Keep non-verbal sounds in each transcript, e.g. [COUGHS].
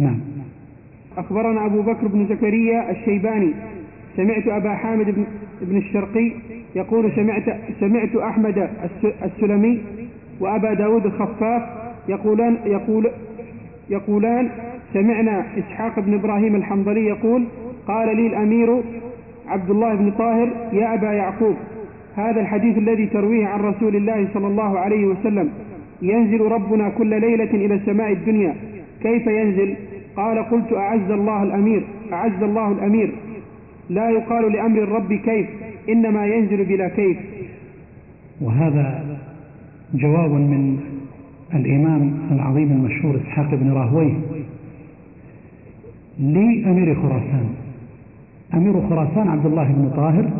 نعم. أخبرنا أبو بكر بن زكريا الشيباني سمعت أبا حامد بن, بن الشرقي يقول سمعت, سمعت أحمد السلمي وأبا داود الخفاف يقولان, يقول يقولان سمعنا إسحاق بن إبراهيم الحنظلي يقول قال لي الأمير عبد الله بن طاهر يا أبا يعقوب هذا الحديث الذي ترويه عن رسول الله صلى الله عليه وسلم ينزل ربنا كل ليلة إلى السماء الدنيا كيف ينزل؟ قال قلت أعز الله الأمير أعز الله الأمير. لا يقال لأمر الرب كيف إنما ينزل بلا كيف. وهذا جواب من الإمام العظيم المشهور إسحاق بن راهويه لأمير خراسان. أمير خراسان عبد الله بن طاهر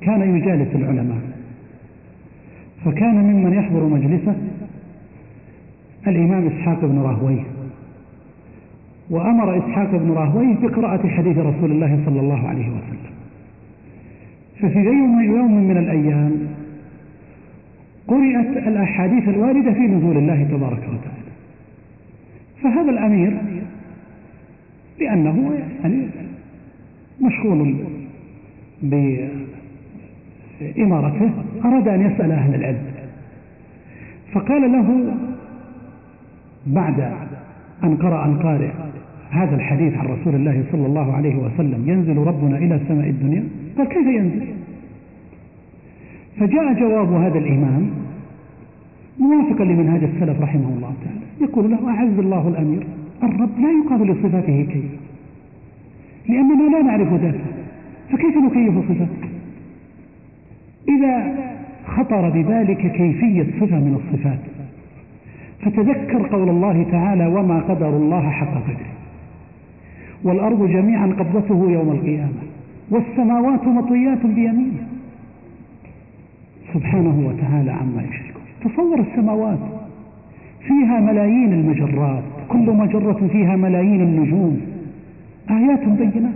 كان يجالس العلماء فكان ممن يحضر مجلسه الإمام إسحاق بن راهويه. وأمر إسحاق بن راهويه بقراءة حديث رسول الله صلى الله عليه وسلم. ففي يوم, يوم من الأيام قرأت الأحاديث الواردة في نزول الله تبارك وتعالى. فهذا الأمير لأنه يعني مشغول بإمارته أراد أن يسأل أهل العلم. فقال له بعد أن قرأ القارئ. هذا الحديث عن رسول الله صلى الله عليه وسلم. ينزل ربنا إلى سماء الدنيا؟ قال كيف ينزل؟ فجاء جواب هذا الإمام موافقا لمنهاج السلف رحمه الله تعالى. يقول له أعز الله الأمير الرب لا يقال لصفاته كيف؟ لأننا لا نعرف ذاته. فكيف نكيف صفاته إذا خطر ببالك كيفية صفة من الصفات. فتذكر قول الله تعالى وما قدر الله حق قدره. والأرض جميعا قبضته يوم القيامة والسماوات مطويات بيمينه. سبحانه وتعالى عما يشركون. تصور السماوات فيها ملايين المجرات كل مجرة فيها ملايين النجوم. آيات بينات.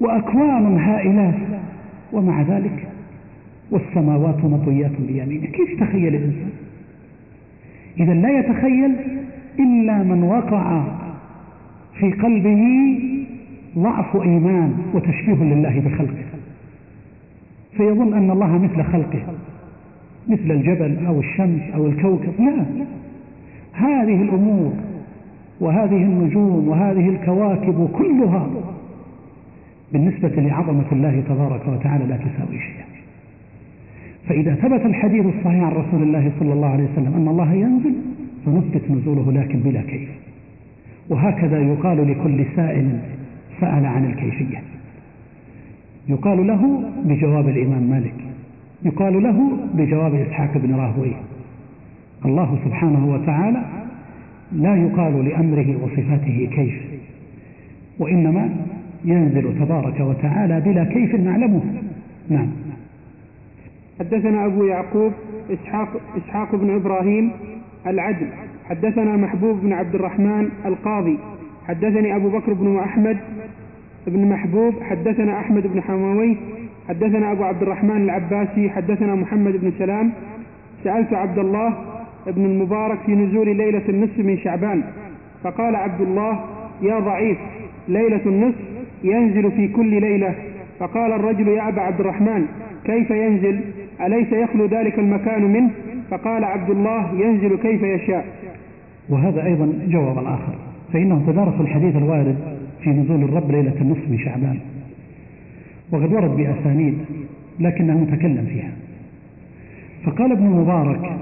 وأكوان هائلات ومع ذلك والسماوات مطويات بيمينه. كيف يتخيل الإنسان؟ إذا لا يتخيل إلا من وقع في قلبه ضعف إيمان وتشبيه لله بخلقه. فيظن أن الله مثل خلقه مثل الجبل أو الشمس أو الكوكب. لا. هذه الأمور وهذه النجوم وهذه الكواكب كلها بالنسبة لعظمة الله تبارك وتعالى لا تساوي شيئا. فإذا ثبت الحديث الصحيح عن رسول الله صلى الله عليه وسلم أن الله ينزل فنثبت نزوله لكن بلا كيف. وهكذا يقال لكل سائل سأل عن الكيفية. يقال له بجواب الإمام مالك. يقال له بجواب إسحاق بن راهويه الله سبحانه وتعالى لا يقال لأمره وصفاته كيف وإنما ينزل تبارك وتعالى بلا كيف نعلمه. نعم. حدثنا أبو يعقوب إسحاق, إسحاق بن إبراهيم العدل. حدثنا محبوب بن عبد الرحمن القاضي. حدثني أبو بكر بن أحمد بن محبوب. حدثنا أحمد بن حماوي. حدثنا أبو عبد الرحمن العباسي. حدثنا محمد بن سلام. سألت عبد الله بن المبارك في نزول ليلة النصف من شعبان. فقال عبد الله يا ضعيف ليلة النصف ينزل في كل ليلة. فقال الرجل يا أبا عبد الرحمن كيف ينزل؟ أليس يخلو ذلك المكان منه؟ فقال عبد الله ينزل كيف يشاء. وهذا أيضا جواب آخر فإنه تدارس الحديث الوارد في نزول الرب ليلة النصف من شعبان. وقد ورد بأسانيد لكنه متكلم فيها. فقال ابن المبارك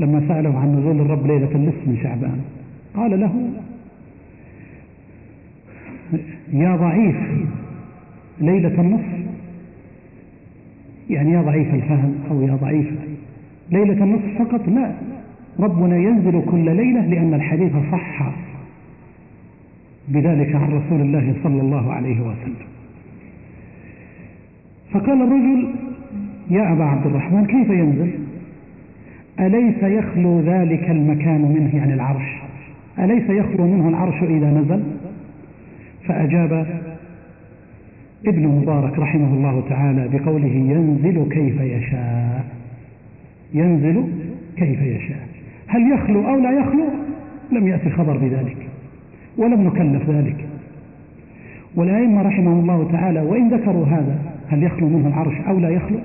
لما سأله عن نزول الرب ليلة النصف من شعبان قال له يا ضعيف ليلة النصف يعني يا ضعيف الفهم أو يا ضعيف ليلة النصف فقط لا. ربنا ينزل كل ليلة لأن الحديث صح بذلك عن رسول الله صلى الله عليه وسلم. فقال الرجل يا أبا عبد الرحمن كيف ينزل؟ أليس يخلو ذلك المكان منه يعني العرش؟ أليس يخلو منه العرش إذا نزل؟ فأجاب ابن مبارك رحمه الله تعالى بقوله ينزل كيف يشاء. ينزل كيف يشاء. هل يخلو أو لا يخلو؟ لم يأتي خبر بذلك ولم نكلف ذلك. والأئمة رحمهم الله تعالى وإن ذكروا هذا هل يخلو منه العرش أو لا يخلو؟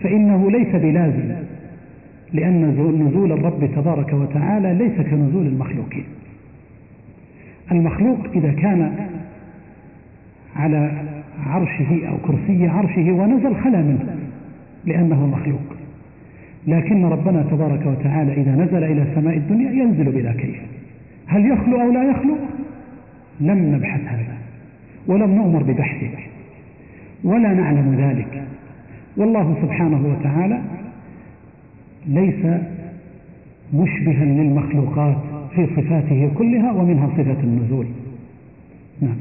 فإنه ليس بلازم لأن نزول الرب تبارك وتعالى ليس كنزول المخلوقين. المخلوق إذا كان على عرشه أو كرسي عرشه ونزل خلا منه لأنه مخلوق. لكن ربنا تبارك وتعالى إذا نزل إلى سماء الدنيا ينزل بلا كيف. هل يخلو أو لا يخلو؟ لم نبحث هذا ولم نؤمر ببحثه ولا نعلم ذلك. والله سبحانه وتعالى ليس مشبها للمخلوقات في صفاته كلها ومنها صفة النزول. نعم.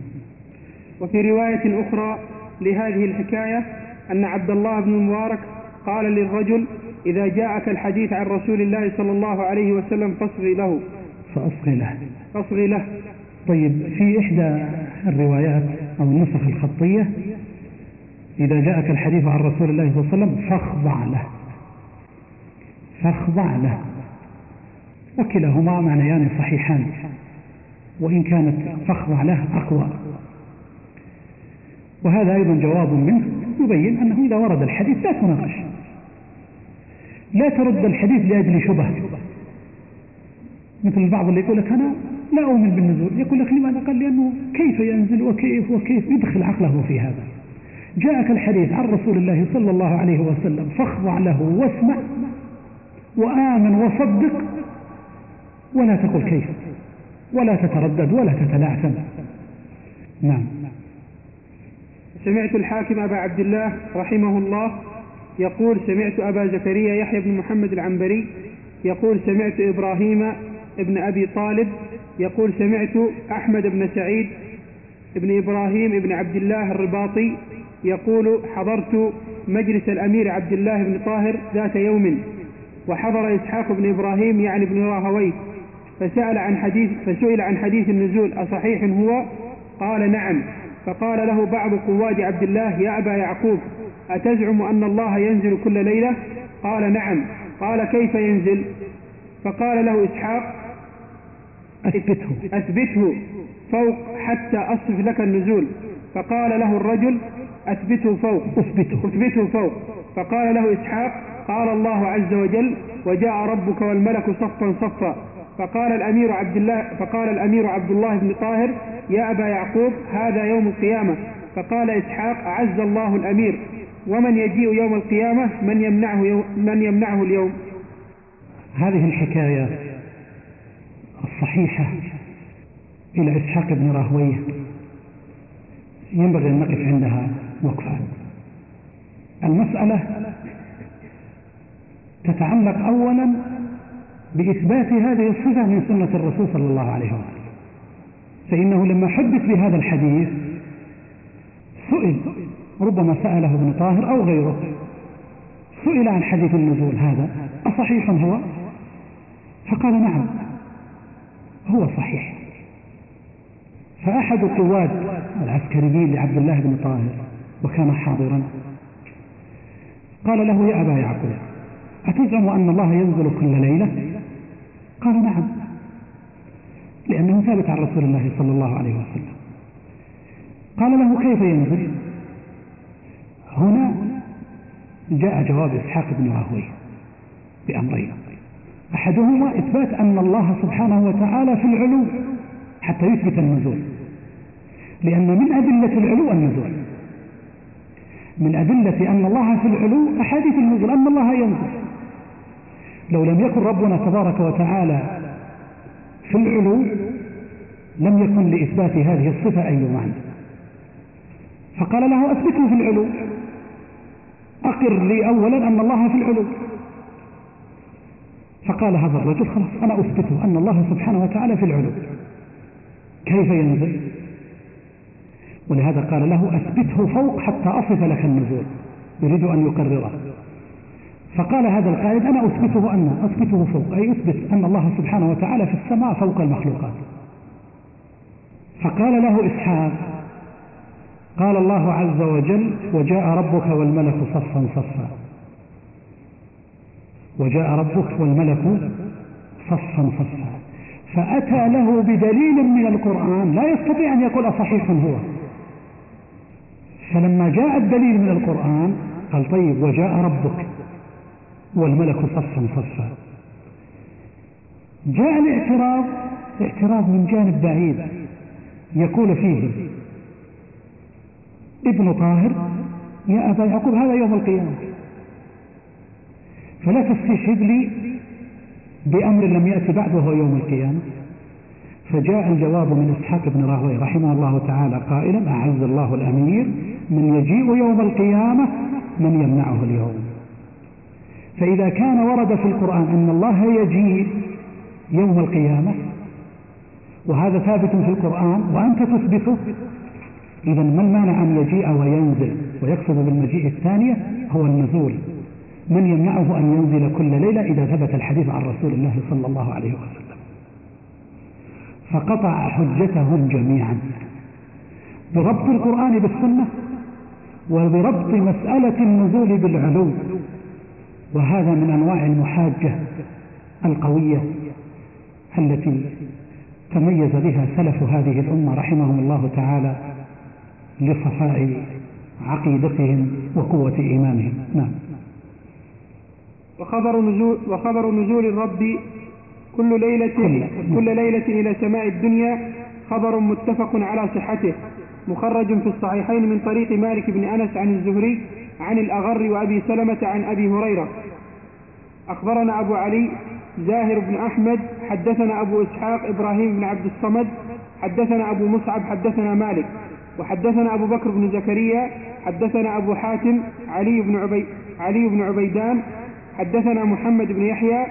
وفي رواية أخرى لهذه الحكاية أن عبد الله بن المبارك قال للرجل إذا جاءك الحديث عن رسول الله صلى الله عليه وسلم فاصغي له. فأصغي له. فاصغي له. طيب في إحدى الروايات أو النسخ الخطية إذا جاءك الحديث عن رسول الله صلى الله عليه وسلم فاخضع له. فاخضع له. وكلاهما معنيان صحيحان. وإن كانت فاخضع له أقوى. وهذا أيضا جواب منه يبين أنه إذا ورد الحديث لا تناقش. لا ترد الحديث لأجل شبه مثل البعض اللي يقول لك أنا لا أؤمن بالنزول. يقول لك لماذا؟ قال لأنه كيف ينزل وكيف وكيف يدخل عقله في هذا. جاءك الحديث عن رسول الله صلى الله عليه وسلم فاخضع له واسمع وآمن وصدق ولا تقل كيف ولا تتردد ولا تتلعثم. نعم. سمعت الحاكم أبا عبد الله رحمه الله يقول سمعت أبا زكريا يحيى بن محمد العنبري يقول سمعت إبراهيم ابن أبي طالب يقول سمعت أحمد بن سعيد ابن إبراهيم ابن عبد الله الرباطي يقول حضرت مجلس الأمير عبد الله بن طاهر ذات يوم وحضر إسحاق بن إبراهيم يعني بن راهويه. فسأل عن حديث فسئل عن حديث النزول أصحيح هو؟ قال نعم. فقال له بعض قواد عبد الله يا أبا يعقوب أتزعم أن الله ينزل كل ليلة؟ قال نعم. قال كيف ينزل؟ فقال له إسحاق أثبته. أثبته فوق حتى أصف لك النزول. فقال له الرجل أثبته فوق. أثبته. أثبته فوق. فقال له إسحاق قال الله عز وجل وجاء ربك والملك صفا صفا. فقال الأمير عبد الله فقال الأمير عبد الله بن طاهر يا أبا يعقوب هذا يوم القيامة. فقال إسحاق أعز الله الأمير ومن يجيء يوم القيامة من يمنعه يوم من يمنعه اليوم؟ هذه الحكاية الصحيحة إلى إسحاق بن راهويه. ينبغي أن نقف عندها وقفا. المسألة تتعلق أولا بإثبات هذه الصفة من سنة الرسول صلى الله عليه وسلم. فإنه لما حدث بهذا الحديث سئل ربما سأله ابن طاهر أو غيره سئل عن حديث النزول هذا أصحيح هو؟ فقال نعم هو صحيح. فأحد قواد العسكريين لعبد الله بن طاهر وكان حاضرا قال له يا أبا يعقوب أتزعم أن الله ينزل كل ليلة قال نعم. لأنه ثابت عن رسول الله صلى الله عليه وسلم. قال له كيف ينزل هنا جاء جواب إسحاق بن راهويه بأمرين. أحدهما إثبات أن الله سبحانه وتعالى في العلو حتى يثبت النزول. لأن من أدلة العلو النزول. من أدلة أن الله في العلو أحاديث النزول أن الله ينزل لو لم يكن ربنا تبارك وتعالى في العلو لم يكن لإثبات هذه الصفة أي معنى. فقال له أثبته في العلو. أقر لي أولا أن الله في العلو. فقال هذا الرجل خلاص أنا أثبته أن الله سبحانه وتعالى في العلو. كيف ينزل ولهذا قال له أثبته فوق حتى أصف لك النزول. يريد أن يقرره. فقال هذا القائد أنا أثبته أن أثبته فوق أي أثبت أن الله سبحانه وتعالى في السماء فوق المخلوقات. فقال له إسحاق قال الله عز وجل وجاء ربك والملك صفا صفا. وجاء ربك والملك صفا صفا. فأتى له بدليل من القرآن لا يستطيع أن يقول أصحيح هو. فلما جاء الدليل من القرآن قال طيب وجاء ربك. والملك صفا صفا. جاء الاعتراض اعتراض من جانب بعيد يقول فيه ابن طاهر يا أبا يعقوب هذا يوم القيامة. فلا تستشهد لي بأمر لم يأتي بعد وهو يوم القيامة. فجاء الجواب من إسحاق بن راهوي رحمه الله تعالى قائلا أعز الله الأمير من يجيء يوم القيامة من يمنعه اليوم. فإذا كان ورد في القرآن أن الله يجيء يوم القيامة وهذا ثابت في القرآن وأنت تثبته إذا ما المانع أن يجيء وينزل؟ ويقصد بالمجيء الثانية هو النزول. من يمنعه أن ينزل كل ليلة إذا ثبت الحديث عن رسول الله صلى الله عليه وسلم؟ فقطع حجتهم جميعا. بربط القرآن بالسنة وبربط مسألة النزول بالعلو. وهذا من أنواع المحاجة القوية التي تميز بها سلف هذه الأمة رحمهم الله تعالى لصفاء عقيدتهم وقوة إيمانهم. نعم. وخبر نزول وخبر نزول الرب كل ليلة كل, كل ليلة إلى سماء الدنيا خبر متفق على صحته مخرج في الصحيحين من طريق مالك بن أنس عن الزهري عن الأغر وأبي سلمة عن أبي هريرة. أخبرنا أبو علي زاهر بن أحمد حدثنا أبو إسحاق إبراهيم بن عبد الصمد حدثنا أبو مصعب حدثنا مالك وحدثنا أبو بكر بن زكريا حدثنا أبو حاتم علي بن عبي علي بن عبيدان حدثنا محمد بن يحيى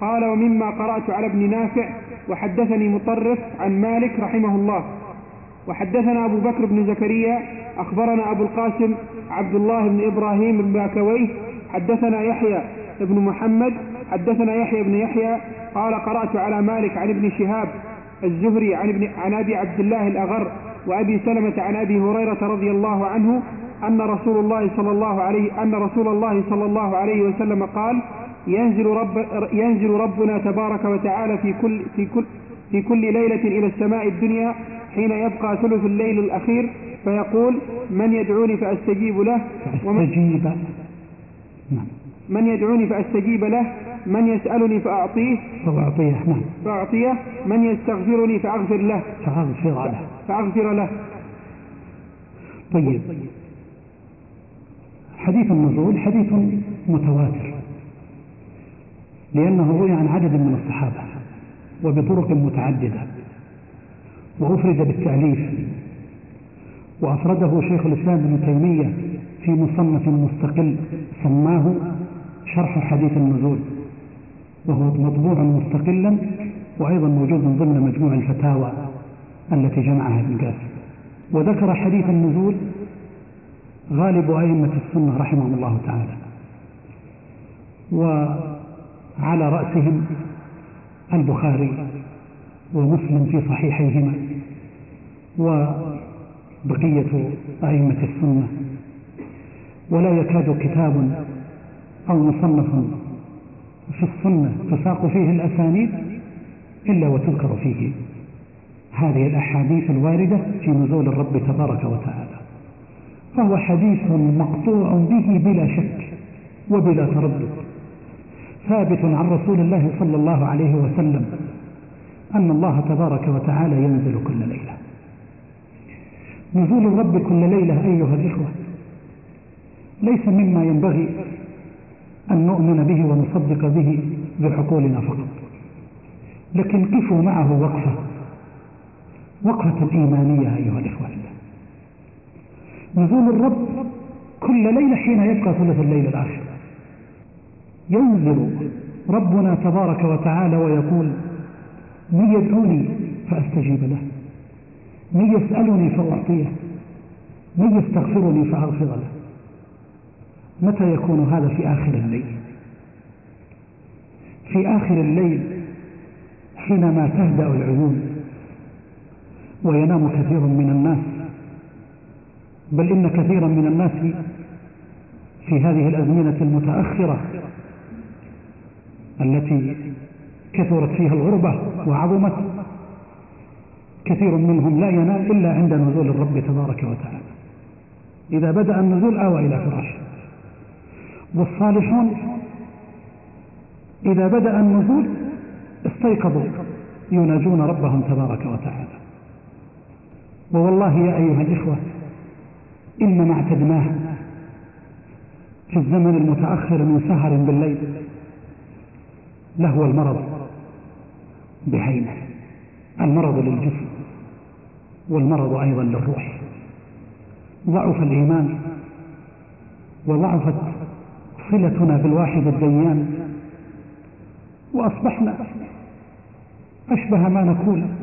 قال ومما قرأت على ابن نافع وحدثني مطرف عن مالك رحمه الله. وحدثنا أبو بكر بن زكريا أخبرنا أبو القاسم عبد الله بن إبراهيم بن باكويه حدثنا يحيى بن محمد حدثنا يحيى بن يحيى قال قرأت على مالك عن ابن شهاب الزهري عن ابن عن أبي عبد الله الأغر وأبي سلمة عن أبي هريرة رضي الله عنه أن رسول الله صلى الله عليه أن رسول الله صلى الله عليه وسلم قال ينزل رب ينزل ربنا تبارك وتعالى في كل في كل في كل ليلة إلى السماء الدنيا حين يبقى ثلث الليل الأخير فيقول من يدعوني فأستجيب له فأستجيب. نعم. من يدعوني فأستجيب له من يسألني فأعطيه. فأعطيه نعم. فأعطيه من يستغفرني فأغفر له. فأغفر له. فأغفر له. طيب. حديث النزول حديث متواتر لأنه روي عن عدد من الصحابة. وبطرق متعددة وأفرد بالتأليف. وأفرده شيخ الإسلام ابن تيمية في مصنف مستقل سماه شرح حديث النزول وهو مطبوع مستقلا وأيضا موجود ضمن مجموع الفتاوى التي جمعها ابن قاسم وذكر حديث النزول غالب أئمة السنة رحمهم الله تعالى وعلى رأسهم البخاري ومسلم في صحيحيهما وبقية أئمة السنة. ولا يكاد كتاب أو مصنف في السنة تساق فيه الأسانيد إلا وتذكر فيه. هذه الأحاديث الواردة في نزول الرب تبارك وتعالى. فهو حديث مقطوع به بلا شك وبلا تردد. ثابت عن رسول الله صلى الله عليه وسلم أن الله تبارك وتعالى ينزل كل ليلة. نزول الرب كل ليلة أيها الإخوة ليس مما ينبغي أن نؤمن به ونصدق به بعقولنا فقط. لكن قفوا معه وقفة وقفة إيمانية أيها الإخوة نزول الرب كل ليلة حين يبقى ثلث الليل الآخر. ينزل ربنا تبارك وتعالى ويقول من يدعوني فأستجيب له من يسألني فأعطيه من يستغفرني فأغفر له. متى يكون هذا في آخر الليل؟ في آخر الليل حينما تهدأ العيون وينام كثير من الناس بل إن كثيرا من الناس في هذه الأزمنة المتأخرة التي كثرت فيها الغربة وعظمت. كثير منهم لا ينام إلا عند نزول الرب تبارك وتعالى. إذا بدأ النزول آوى إلى فراشه والصالحون إذا بدأ النزول استيقظوا يناجون ربهم تبارك وتعالى. ووالله يا أيها الإخوة إن ما اعتدناه في الزمن المتأخر من سهر بالليل. لهو المرض بعينه المرض للجسم والمرض أيضا للروح. ضعف الإيمان وضعفت صلتنا بالواحد الديان. وأصبحنا أشبه ما نكون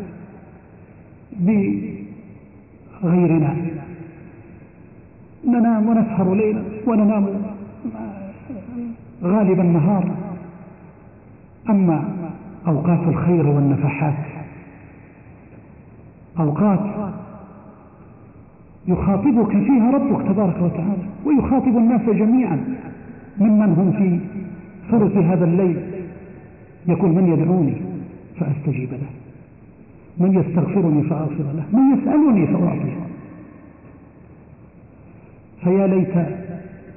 بغيرنا. ننام ونسهر ليلا وننام غالب النهار أما أوقات الخير والنفحات أوقات يخاطبك فيها ربك تبارك وتعالى ويخاطب الناس جميعا ممن هم في ثلث هذا الليل. يقول من يدعوني فأستجيب له من يستغفرني فأغفر له من يسألني فأعطيه. فيا ليت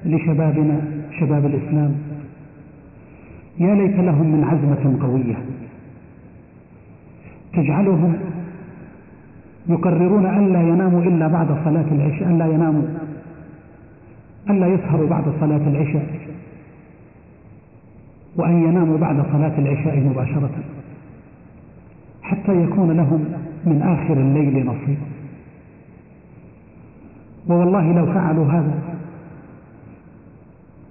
لشبابنا شباب الإسلام يا ليت لهم من عزمة قوية. تجعلهم يقررون أن لا يناموا إلا بعد صلاة العشاء أن لا يناموا أن لا يسهروا بعد صلاة العشاء وأن يناموا بعد صلاة العشاء مباشرة حتى يكون لهم من آخر الليل نصيب. ووالله لو فعلوا هذا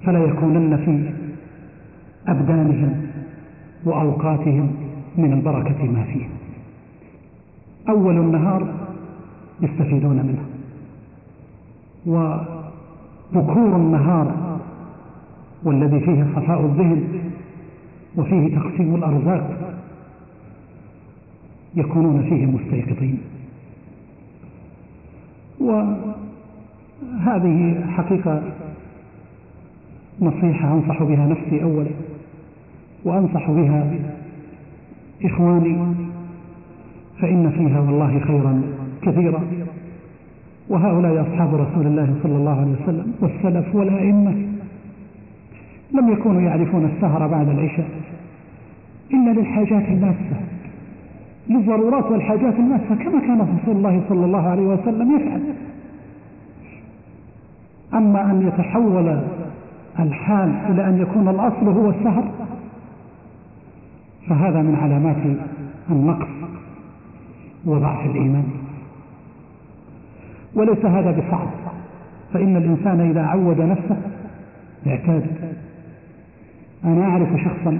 فلا يكونن في أبدانهم وأوقاتهم من البركة ما فيه. أول النهار يستفيدون منه. وبكور النهار والذي فيه صفاء الذهن وفيه تقسيم الأرزاق يكونون فيه مستيقظين. وهذه حقيقة نصيحة أنصح بها نفسي أولا. وأنصح بها إخواني فإن فيها والله خيرا كثيرا. وهؤلاء أصحاب رسول الله صلى الله عليه وسلم والسلف والأئمة لم يكونوا يعرفون السهر بعد العشاء إلا للحاجات الماسة للضرورات والحاجات الماسة كما كان رسول الله صلى الله عليه وسلم يفعل. أما أن يتحول الحال إلى أن يكون الأصل هو السهر فهذا من علامات النقص وضعف الإيمان. وليس هذا بصعب فإن الإنسان إذا عود نفسه اعتاد. أنا أعرف شخصا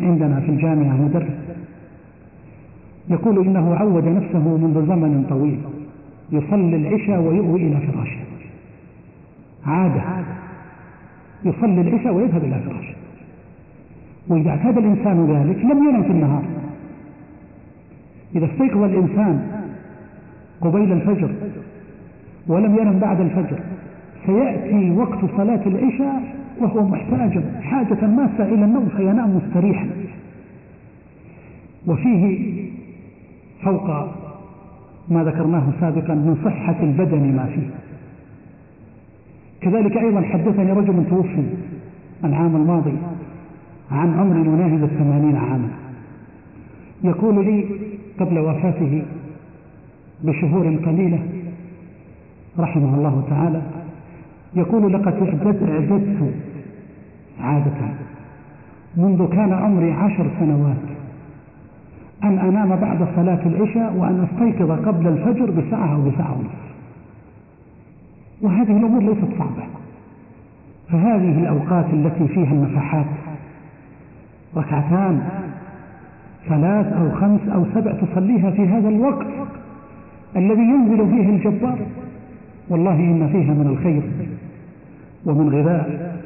عندنا في الجامعة مدرس يقول إنه عود نفسه منذ زمن طويل يصلي العشاء ويؤوي إلى فراشه. عادة. يصلي العشاء ويذهب إلى فراشه. وإذا اعتاد الإنسان ذلك لم ينم في النهار. إذا استيقظ الإنسان قبيل الفجر ولم ينم بعد الفجر سيأتي وقت صلاة العشاء وهو محتاج حاجة ماسة إلى النوم فينام مستريحا. وفيه فوق ما ذكرناه سابقا من صحة البدن ما فيه. كذلك أيضا حدثني رجل توفي العام الماضي عن عمر يناهز الثمانين عاما. يقول لي قبل وفاته بشهور قليلة رحمه الله تعالى يقول لقد اعددت عادة. منذ كان عمري عشر سنوات أن أنام بعد صلاة العشاء وأن أستيقظ قبل الفجر بساعة أو بساعة ونصف. وهذه الأمور ليست صعبة. فهذه الأوقات التي فيها النفحات ركعتان. ثلاث أو خمس أو سبع تصليها في هذا الوقت الذي ينزل فيه الجبار. والله إن فيها من الخير ومن غذاء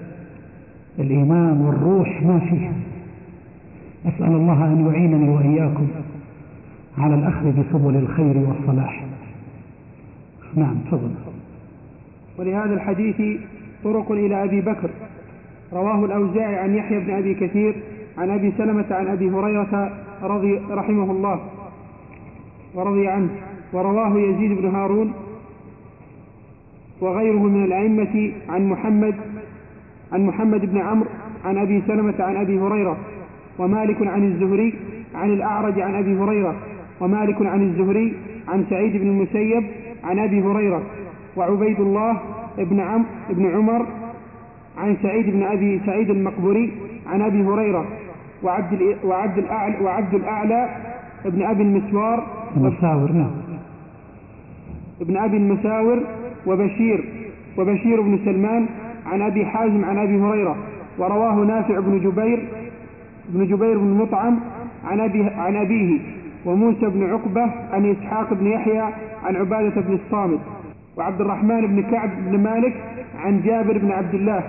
الإيمان والروح ما فيها. أسأل الله أن يعينني وإياكم على الأخذ بسبل الخير والصلاح. نعم تفضل. ولهذا الحديث طرق إلى أبي بكر. رواه الأوزاعي عن يحيى بن أبي كثير عن أبي سلمة عن أبي هريرة رضي رحمه الله ورضي عنه ورواه يزيد بن هارون وغيره من الأئمة عن محمد عن محمد بن عمرو عن أبي سلمة عن أبي هريرة ومالك عن الزهري عن الأعرج عن أبي هريرة ومالك عن الزهري عن سعيد بن المسيب عن أبي هريرة وعبيد الله بن عم بن عمر عن سعيد بن أبي سعيد المقبري عن أبي هريرة. وعبد وعبد الأعلى وعبد الأعلى ابن أبي المسوار المساور نعم. ابن أبي المساور وبشير وبشير بن سلمان عن أبي حازم عن أبي هريرة ورواه نافع بن جبير بن جبير بن مطعم عن, أبي عن أبيه وموسى بن عقبة عن إسحاق بن يحيى عن عبادة بن الصامت وعبد الرحمن بن كعب بن مالك عن جابر بن عبد الله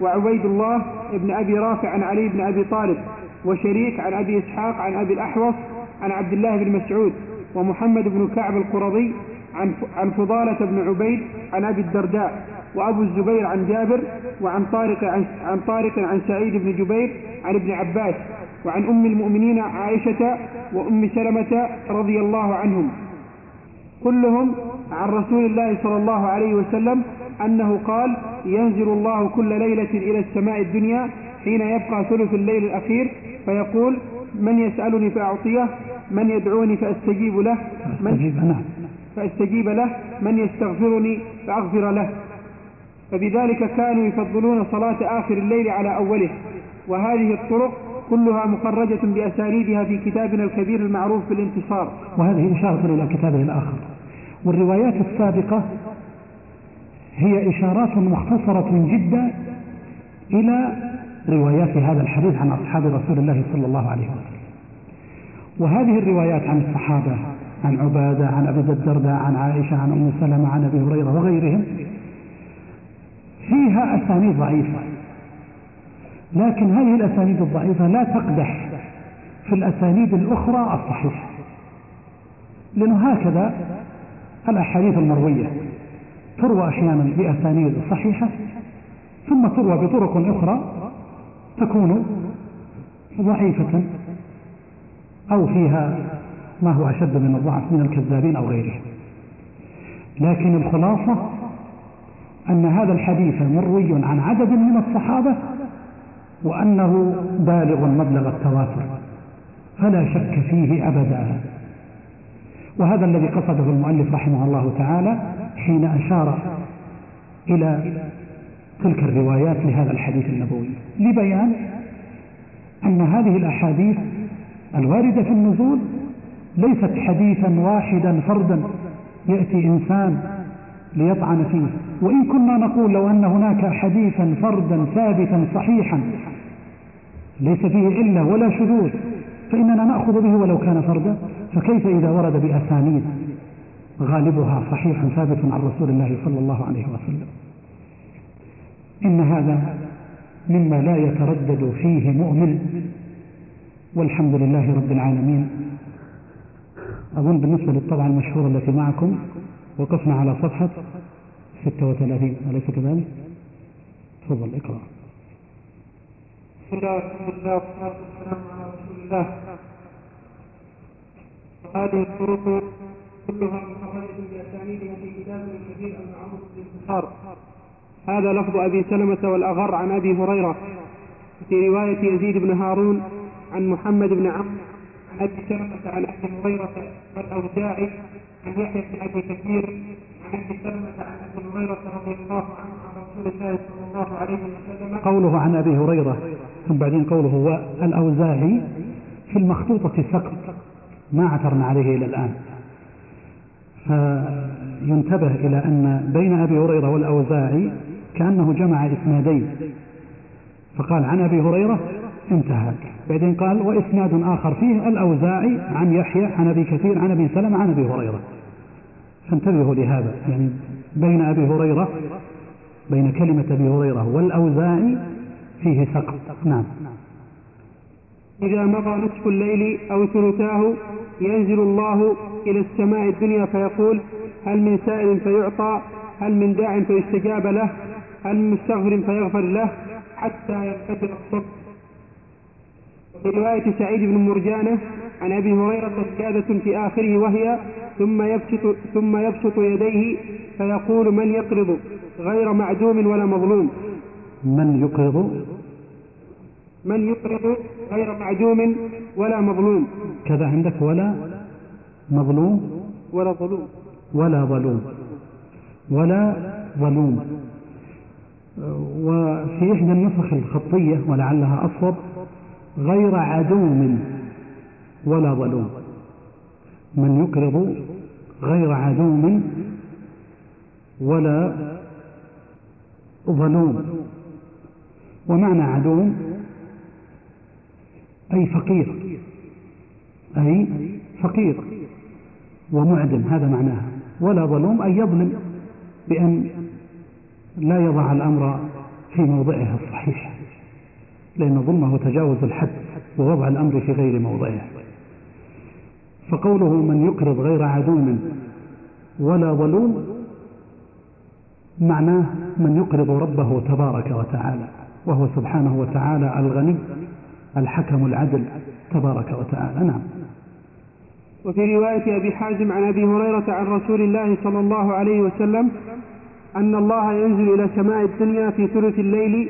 وعبيد الله بن أبي رافع عن علي بن أبي طالب. وشريك عن أبي إسحاق عن أبي الأحوص عن عبد الله بن مسعود ومحمد بن كعب القرظي عن عن فضالة بن عبيد عن أبي الدرداء وأبو الزبير عن جابر وعن طارق عن, عن طارق عن سعيد بن جبير عن ابن عباس وعن أم المؤمنين عائشة وأم سلمة رضي الله عنهم. كلهم عن رسول الله صلى الله عليه وسلم أنه قال ينزل الله كل ليلة إلى السماء الدنيا حين يبقى ثلث الليل الأخير فيقول من يسألني فأعطيه من يدعوني فأستجيب له من فأستجيب له من يستغفرني فأغفر له. فبذلك كانوا يفضلون صلاة آخر الليل على أوله. وهذه الطرق كلها مخرجة بأسانيدها في كتابنا الكبير المعروف بالانتصار. وهذه إشارة إلى كتابه الآخر. والروايات السابقة هي إشارات مختصرة جدا إلى روايات هذا الحديث عن أصحاب رسول الله صلى الله عليه وسلم. وهذه الروايات عن الصحابة عن عبادة عن أبي الدرداء عن عائشة عن أم سلمة عن أبي هريرة وغيرهم فيها أسانيد ضعيفة. لكن هذه الأسانيد الضعيفة لا تقدح في الأسانيد الأخرى الصحيحة. لأنه هكذا الأحاديث المروية تروى أحيانا بأسانيد صحيحة ثم تروى بطرق أخرى تكون ضعيفة أو فيها ما هو أشد من الضعف من الكذابين أو غيرهم. لكن الخلاصة أن هذا الحديث مروي عن عدد من الصحابة وأنه بالغ مبلغ التواتر فلا شك فيه أبدا. وهذا الذي قصده المؤلف رحمه الله تعالى حين أشار إلى تلك الروايات لهذا الحديث النبوي. لبيان أن هذه الأحاديث الواردة في النزول ليست حديثا واحدا فردا يأتي إنسان ليطعن فيه. وإن كنا نقول لو أن هناك حديثا فردا ثابتا صحيحا ليس فيه إلا ولا شذوذ فإننا نأخذ به ولو كان فردا. فكيف إذا ورد بأسانيد غالبها صحيح ثابت عن رسول الله صلى الله عليه وسلم؟ إن هذا مما لا يتردد فيه مؤمن والحمد لله رب العالمين. أظن بالنسبة للطبعة المشهورة التي معكم وقفنا على صفحة 36 أليس كذلك؟ تفضل اقرأ. بسم الله والصلاة والسلام على رسول الله. وهذه الطرق كلها مخرجة بأسانيدها في كتاب الكبير المعروف بالانتصار هذا لفظ أبي سلمة والأغر عن أبي هريرة. في رواية يزيد بن هارون عن محمد بن عمرو أبي سلمة عن أبي هريرة والأوزاعي عن يحيى بن أبي كثير عن أبي سلمة عن أبي هريرة رضي الله عنه عن رسول الله صلى الله عليه وسلم. قوله عن أبي هريرة ثم بعدين قوله والأوزاعي في المخطوطة سقط ما عثرنا عليه إلى الآن. فينتبه إلى أن بين أبي هريرة والأوزاعي كأنه جمع إسنادين. فقال عن أبي هريرة انتهى. بعدين قال وإسناد آخر فيه الأوزاعي عن يحيى عن أبي كثير عن أبي سلمة عن أبي هريرة. فانتبهوا لهذا. يعني بين أبي هريرة بين كلمة أبي هريرة والأوزاعي فيه سقط. نعم. إذا مضى نصف الليل أو ثلثاه ينزل الله إلى السماء الدنيا فيقول هل من سائل فيعطى هل من داع فيستجاب له؟ من مستغفر فيغفر له حتى ينفجر الصبح في رواية سعيد بن مرجانة عن أبي هريرة زيادة في آخره وهي ثم يبسط ثم يبسط يديه فيقول من يقرض؟ غير معدوم ولا مظلوم. من يقرض؟ من يقرض؟ غير معدوم ولا مظلوم. كذا عندك ولا مظلوم ولا ظلوم. ولا ظلوم. ولا ظلوم. وفي إحدى النسخ الخطية ولعلها أصوب غير عدوم ولا ظلوم. من يقرض غير عدوم ولا ظلوم. ومعنى عدوم أي فقير أي فقير ومعدم هذا معناها. ولا ظلوم أي يظلم بأن لا يضع الأمر في موضعه الصحيح لأن ظلمه تجاوز الحد ووضع الأمر في غير موضعه فقوله من يقرض غير عدوم ولا ظلوم معناه من يقرض ربه تبارك وتعالى وهو سبحانه وتعالى الغني الحكم العدل تبارك وتعالى. نعم. وفي رواية أبي حازم عن أبي هريرة عن رسول الله صلى الله عليه وسلم أن الله ينزل إلى سماء الدنيا في ثلث الليل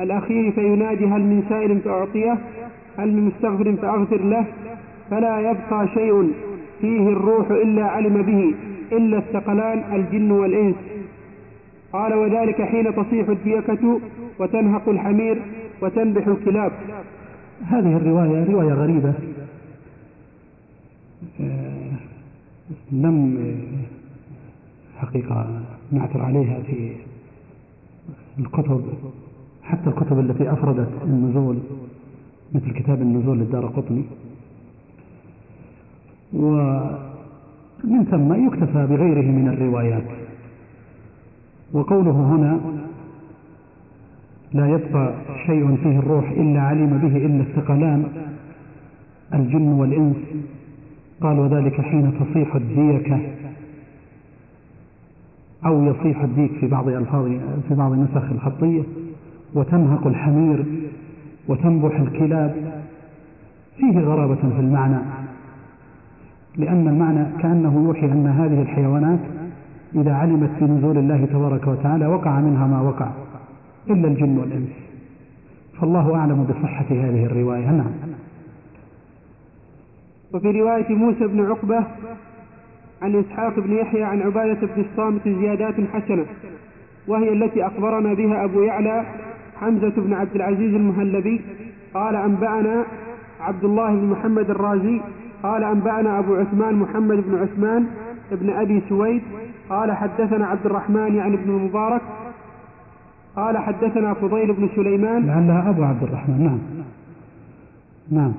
الأخير فينادي هل من سائل فأعطيه هل من مستغفر فأغفر له فلا يبقى شيء فيه الروح إلا علم به إلا الثقلان الجن والإنس. قال وذلك حين تصيح الديكة وتنهق الحمير وتنبح الكلاب. هذه الرواية رواية غريبة. آه، لم حقيقة. نعثر عليها في الكتب حتى الكتب التي أفردت النزول مثل كتاب النزول للدار قطني. ومن ثم يكتفى بغيره من الروايات. وقوله هنا لا يبقى شيء فيه الروح إلا علم به إلا الثقلان الجن والإنس. قال وذلك حين تصيح الديكة. أو يصيح الديك في بعض ألفاظ في بعض النسخ الخطية وتنهق الحمير وتنبح الكلاب. فيه غرابة في المعنى لأن المعنى كأنه يوحي أن هذه الحيوانات إذا علمت بنزول الله تبارك وتعالى وقع منها ما وقع إلا الجن والإنس. فالله أعلم بصحة هذه الرواية. نعم. وفي رواية موسى بن عقبة عن إسحاق بن يحيى عن عبادة بن الصامت زيادات حسنة وهي التي أخبرنا بها أبو يعلى حمزة بن عبد العزيز المهلبي قال أنبأنا عبد الله بن محمد الرازي قال أنبأنا أبو عثمان محمد بن عثمان بن أبي سويد قال حدثنا عبد الرحمن يعني ابن المبارك قال حدثنا فضيل بن سليمان. لعلها أبو عبد الرحمن نعم. نعم.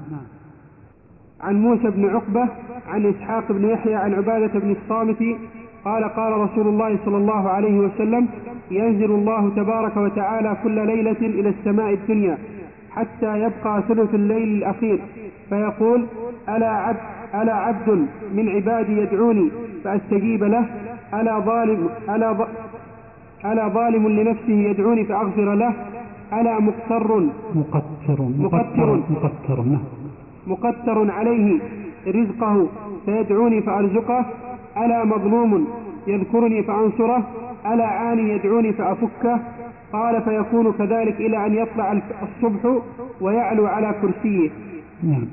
عن موسى بن عقبة عن إسحاق بن يحيى عن عبادة بن الصامت قال قال رسول الله صلى الله عليه وسلم ينزل الله تبارك وتعالى كل ليلة إلى السماء الدنيا حتى يبقى ثلث الليل الأخير فيقول ألا عبد ألا عبد من عبادي يدعوني فأستجيب له ألا ظالم ألا ظ... ألا ظالم لنفسه يدعوني فأغفر له ألا مقتر مقتر مقتر. مقتر نعم. مقتر عليه رزقه فيدعوني فأرزقه ألا مظلوم يذكرني فأنصره ألا عاني يدعوني فأفكه؟ قال فيكون كذلك إلى أن يطلع الصبح ويعلو على كرسيه. نعم.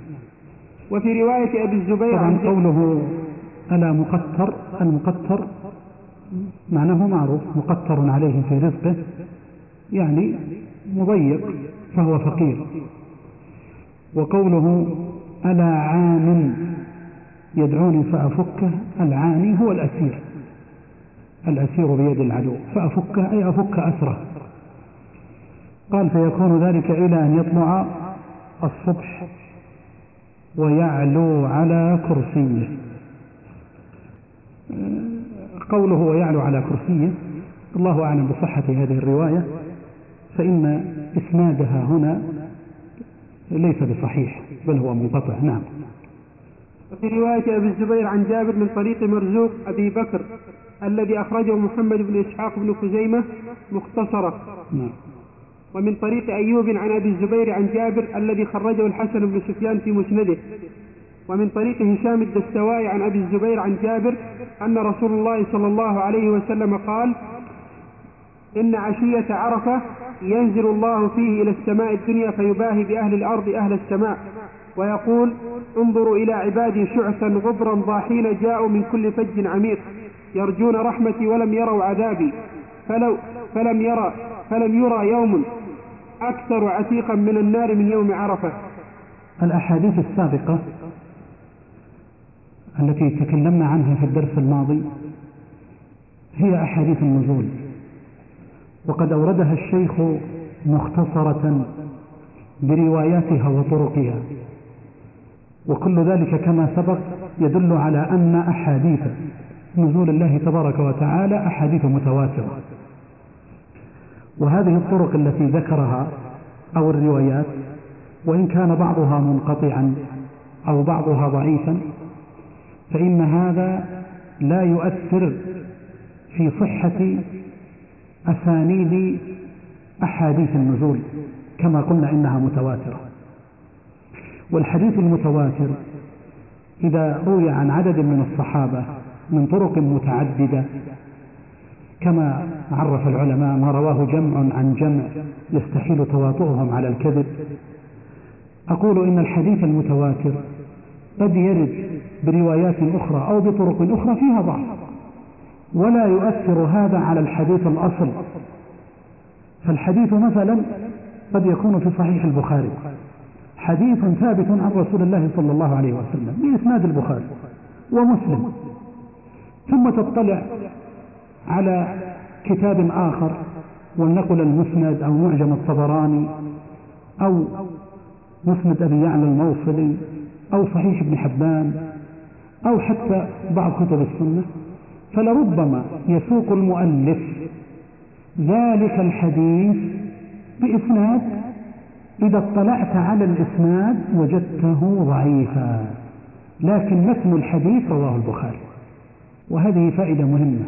وفي رواية أبي الزبير طبعا عن قوله ألا مقتر المقتر معناه معروف مقتر عليه في رزقه يعني مضيق فهو فقير. وقوله ألا عان يدعوني فأفكه العاني هو الأسير. الأسير بيد العدو فأفكه أي أفك أسره. قال فيكون ذلك إلى أن يطلع الصبح ويعلو على كرسيه. قوله ويعلو على كرسيه الله أعلم بصحة هذه الرواية فإن إسنادها هنا ليس بصحيح بل هو منقطع نعم. وفي رواية أبي الزبير عن جابر من طريق مرزوق أبي بكر الذي أخرجه محمد بن إسحاق بن خزيمة مختصرة. نعم. ومن طريق أيوب عن أبي الزبير عن جابر الذي خرجه الحسن بن سفيان في مسنده. ومن طريق هشام الدستوائي عن أبي الزبير عن جابر أن رسول الله صلى الله عليه وسلم قال إن عشية عرفة ينزل الله فيه إلى السماء الدنيا فيباهي بأهل الأرض أهل السماء ويقول انظروا إلى عبادي شعثا غبرا ضاحين جاءوا من كل فج عميق يرجون رحمتي ولم يروا عذابي فلو فلم يرى فلم يرى يوم أكثر عتيقا من النار من يوم عرفة الأحاديث السابقة التي تكلمنا عنها في الدرس الماضي هي أحاديث النزول. وقد أوردها الشيخ مختصرة برواياتها وطرقها. وكل ذلك كما سبق يدل على أن أحاديث نزول الله تبارك وتعالى أحاديث متواترة. وهذه الطرق التي ذكرها أو الروايات وإن كان بعضها منقطعا أو بعضها ضعيفا فإن هذا لا يؤثر في صحة أسانيد أحاديث النزول كما قلنا إنها متواترة. والحديث المتواتر إذا روي عن عدد من الصحابة من طرق متعددة كما عرف العلماء ما رواه جمع عن جمع يستحيل تواطؤهم على الكذب. أقول إن الحديث المتواتر قد يرد بروايات أخرى أو بطرق أخرى فيها ضعف. ولا يؤثر هذا على الحديث الأصل. فالحديث مثلا قد يكون في صحيح البخاري. حديث ثابت عن رسول الله صلى الله عليه وسلم بإسناد البخاري ومسلم. ثم تطلع على كتاب آخر ولنقل المسند أو معجم الطبراني أو مسند أبي يعلى الموصلي أو صحيح ابن حبان أو حتى بعض كتب السنة. فلربما يسوق المؤلف ذلك الحديث بإسناد إذا اطلعت على الإسناد وجدته ضعيفا. لكن متن الحديث رواه البخاري وهذه فائدة مهمة.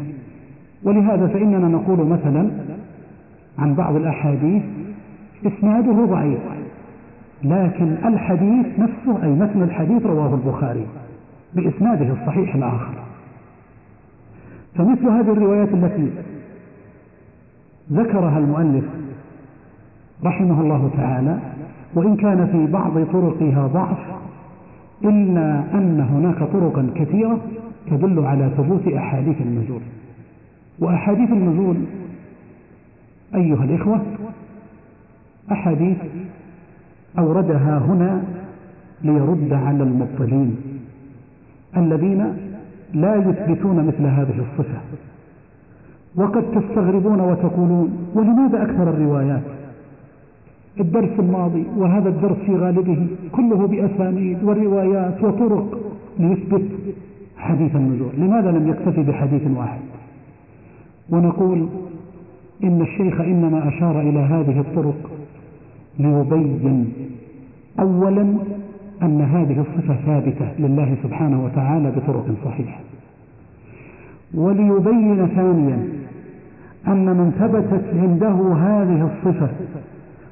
ولهذا فإننا نقول مثلا عن بعض الأحاديث إسناده ضعيف لكن الحديث نفسه أي متن الحديث رواه البخاري بإسناده الصحيح الآخر. فمثل هذه الروايات التي ذكرها المؤلف رحمه الله تعالى وإن كان في بعض طرقها ضعف إلا أن هناك طرقا كثيرة تدل على ثبوت أحاديث النزول. وأحاديث النزول أيها الإخوة أحاديث أوردها هنا ليرد على المبطلين الذين لا يثبتون مثل هذه الصفة. وقد تستغربون وتقولون ولماذا أكثر الروايات؟ الدرس الماضي وهذا الدرس في غالبه كله بأسانيد وروايات وطرق ليثبت حديث النزول لماذا لم يكتفي بحديث واحد؟ ونقول إن الشيخ إنما أشار إلى هذه الطرق ليبين أولا أن هذه الصفة ثابتة لله سبحانه وتعالى بطرق صحيحة. وليبين ثانيا أن من ثبتت عنده هذه الصفة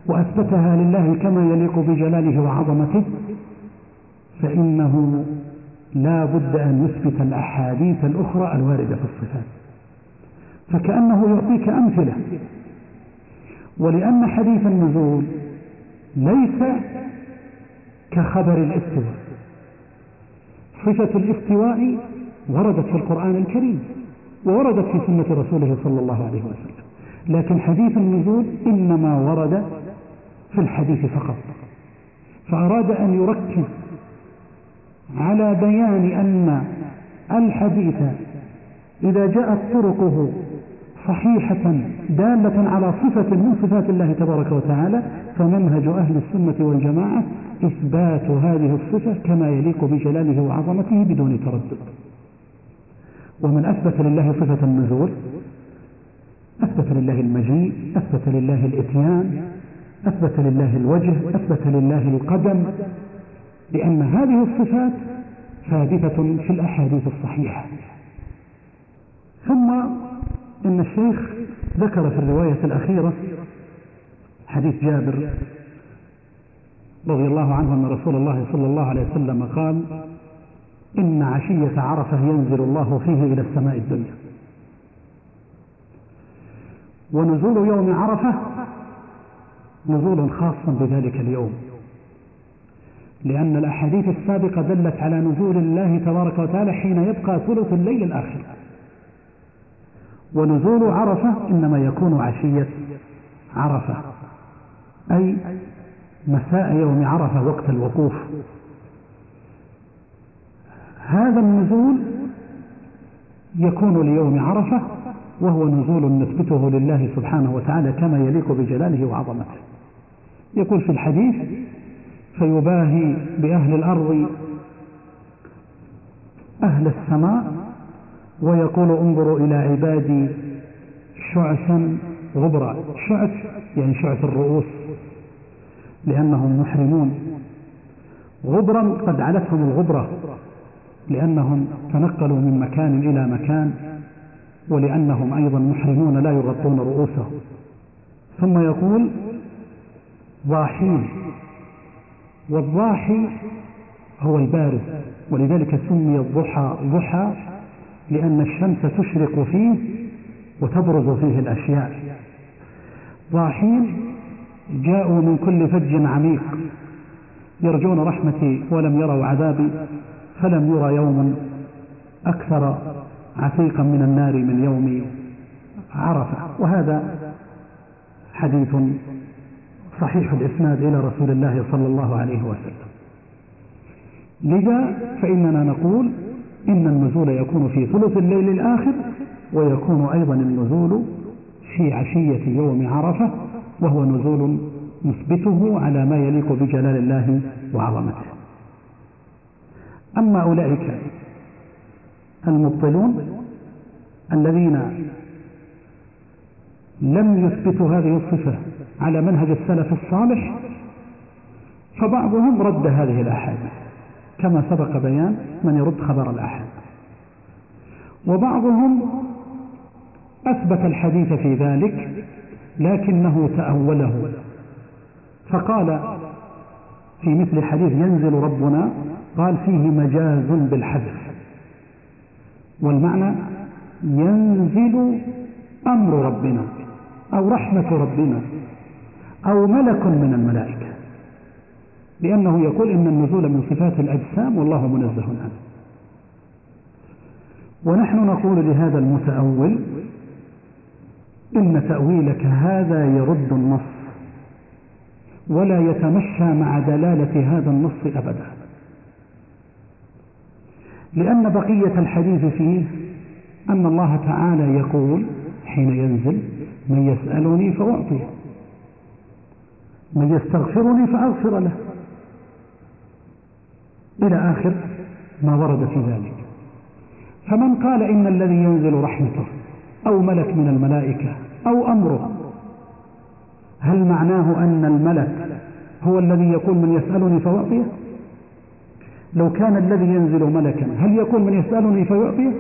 وأثبتها لله كما يليق بجلاله وعظمته فإنه لا بد أن يثبت الأحاديث الأخرى الواردة في الصفات. فكأنه يعطيك أمثلة. ولأن حديث النزول ليس كخبر الاستواء. صفة الاستواء وردت في القرآن الكريم ووردت في سنة رسوله صلى الله عليه وسلم. لكن حديث النزول إنما ورد في الحديث فقط. فأراد أن يركز على بيان أن الحديث إذا جاءت طرقه صحيحة دالة على صفة من صفات الله تبارك وتعالى فمنهج أهل السنة والجماعة إثبات هذه الصفة كما يليق بجلاله وعظمته بدون تردد. ومن أثبت لله صفة النزول أثبت لله المجيء أثبت لله الإتيان أثبت لله الوجه أثبت لله القدم لأن هذه الصفات ثابتة في الأحاديث الصحيحة. ثم إن الشيخ ذكر في الرواية الأخيرة حديث جابر رضي الله عنه أن رسول الله صلى الله عليه وسلم قال إن عشية عرفة ينزل الله فيه إلى السماء الدنيا. ونزول يوم عرفة نزول خاص بذلك اليوم. لأن الأحاديث السابقة دلت على نزول الله تبارك وتعالى حين يبقى ثلث الليل الآخر. ونزول عرفة إنما يكون عشية عرفة. أي مساء يوم عرفة وقت الوقوف. هذا النزول يكون ليوم عرفة وهو نزول نثبته لله سبحانه وتعالى كما يليق بجلاله وعظمته. يقول في الحديث فيباهي بأهل الأرض أهل السماء ويقول انظروا إلى عبادي شعثا غبرا. شعث يعني شعث الرؤوس لأنهم محرمون. غبرا قد علتهم الغبرة لأنهم تنقلوا من مكان إلى مكان ولأنهم أيضا محرمون لا يغطون رؤوسهم. ثم يقول ضاحين. والضاحي هو البارز ولذلك سمي الضحى ضحى لأن الشمس تشرق فيه وتبرز فيه الأشياء. ضاحين جاءوا من كل فج عميق يرجون رحمتي ولم يروا عذابي فلم يرى يوم أكثر عتيقا من النار من يوم عرفة. وهذا حديث صحيح الإسناد إلى رسول الله صلى الله عليه وسلم. لذا فإننا نقول إن النزول يكون في ثلث الليل الآخر ويكون أيضا النزول في عشية يوم عرفة وهو نزول نثبته على ما يليق بجلال الله وعظمته. أما أولئك المبطلون الذين لم يثبتوا هذه الصفة على منهج السلف الصالح فبعضهم رد هذه الأحاديث. كما سبق بيان من يرد خبر الأحد. وبعضهم أثبت الحديث في ذلك لكنه تأوله. فقال في مثل حديث ينزل ربنا قال فيه مجاز بالحذف. والمعنى ينزل أمر ربنا أو رحمة ربنا أو ملك من الملائكة. لأنه يقول إن النزول من صفات الأجسام والله منزه عنه. ونحن نقول لهذا المتأول إن تأويلك هذا يرد النص ولا يتمشى مع دلالة هذا النص أبدا. لأن بقية الحديث فيه أن الله تعالى يقول حين ينزل من يسألني فأعطيه من يستغفرني فأغفر له. إلى آخر ما ورد في ذلك. فمن قال إن الذي ينزل رحمته أو ملك من الملائكة أو أمره هل معناه أن الملك هو الذي يقول من يسألني فأعطيه لو كان الذي ينزل ملكا هل يقول من يسألني فيعطيه؟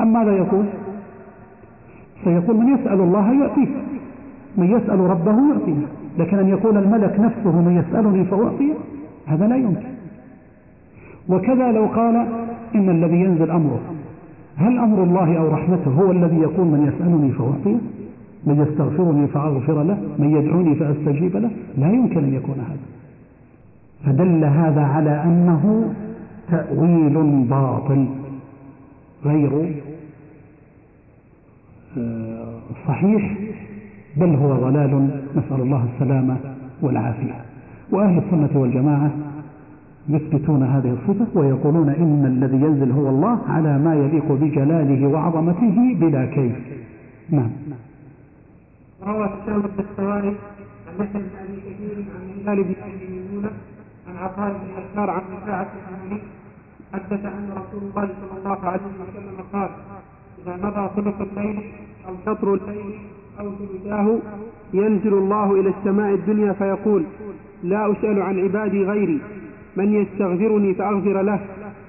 أم ماذا يقول؟ سيقول من يسأل الله يعطيه من يسأل ربه يعطيه لكن أن يقول الملك نفسه من يسألني فأعطيه هذا لا يمكن. وكذا لو قال إن الذي ينزل أمره. هل أمر الله أو رحمته هو الذي يقول من يسألني فأعطيه؟ من يستغفرني فأغفر له؟ من يدعوني فأستجيب له؟ لا يمكن أن يكون هذا. فدل هذا على أنه تأويل باطل. غير صحيح بل هو ضلال. نسأل الله السلامة والعافية. وأهل السنة والجماعة يثبتون هذه الصفة ويقولون إن الذي ينزل هو الله على ما يليق بجلاله وعظمته بلا كيف. نعم. روى هشام بن السواري عن يحيى أبي كثير عن هلال بن أبي ميمونة عن عطاء بن يسار عن رفاعه بن حدث أن رسول الله صلى الله عليه وسلم قال إذا مضى ثلث الليل أو شطر الليل أو ثلثاه ينزل الله إلى السماء الدنيا فيقول لا أسأل عن عبادي غيري من يستغفرني فأغفر له